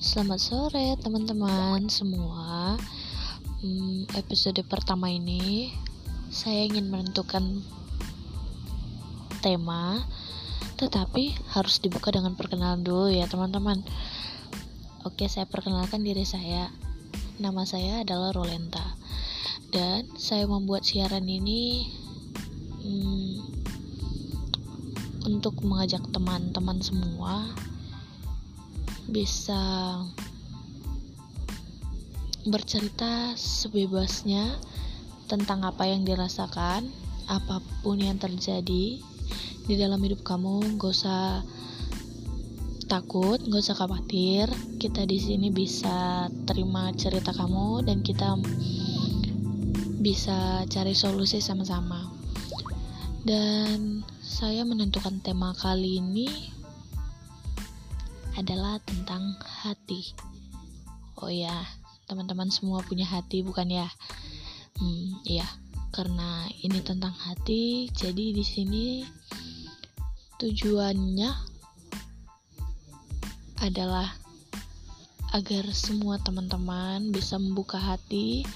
Selamat sore teman-teman semua. Hmm, Episode pertama ini Saya ingin menentukan tema Tetapi harus dibuka dengan perkenalan dulu ya teman-teman. Oke saya perkenalkan diri saya. Nama saya adalah Rolenta. Dan saya membuat siaran ini hmm, Untuk mengajak teman-teman semua bisa bercerita sebebasnya tentang apa yang dirasakan, apa pun yang terjadi di dalam hidup kamu, gak usah takut, gak usah khawatir. Kita di sini bisa terima cerita kamu dan kita bisa cari solusi sama-sama. Dan saya menentukan tema kali ini adalah tentang hati. Oh ya, teman-teman semua punya hati bukan ya? Hmm, iya. Karena ini tentang hati, jadi di sini tujuannya adalah agar semua teman-teman bisa membuka hati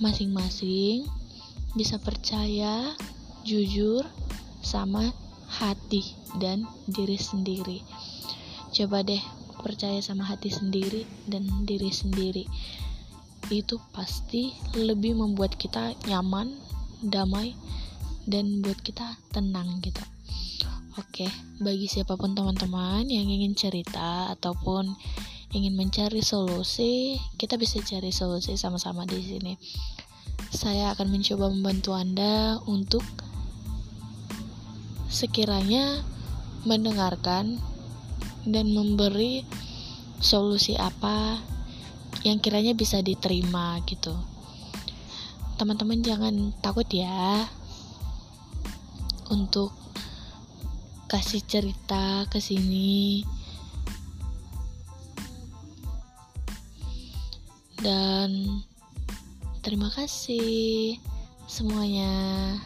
masing-masing, bisa percaya, jujur sama hati dan diri sendiri coba deh percaya sama hati sendiri dan diri sendiri. Itu pasti lebih membuat kita nyaman damai dan buat kita tenang gitu. Oke bagi siapa pun teman-teman yang ingin cerita ataupun ingin mencari solusi kita bisa cari solusi sama-sama di sini. Saya akan mencoba membantu anda untuk sekiranya mendengarkan dan memberi solusi apa yang kiranya bisa diterima gitu. Teman-teman jangan takut ya untuk kasih cerita ke sini. Dan terima kasih semuanya.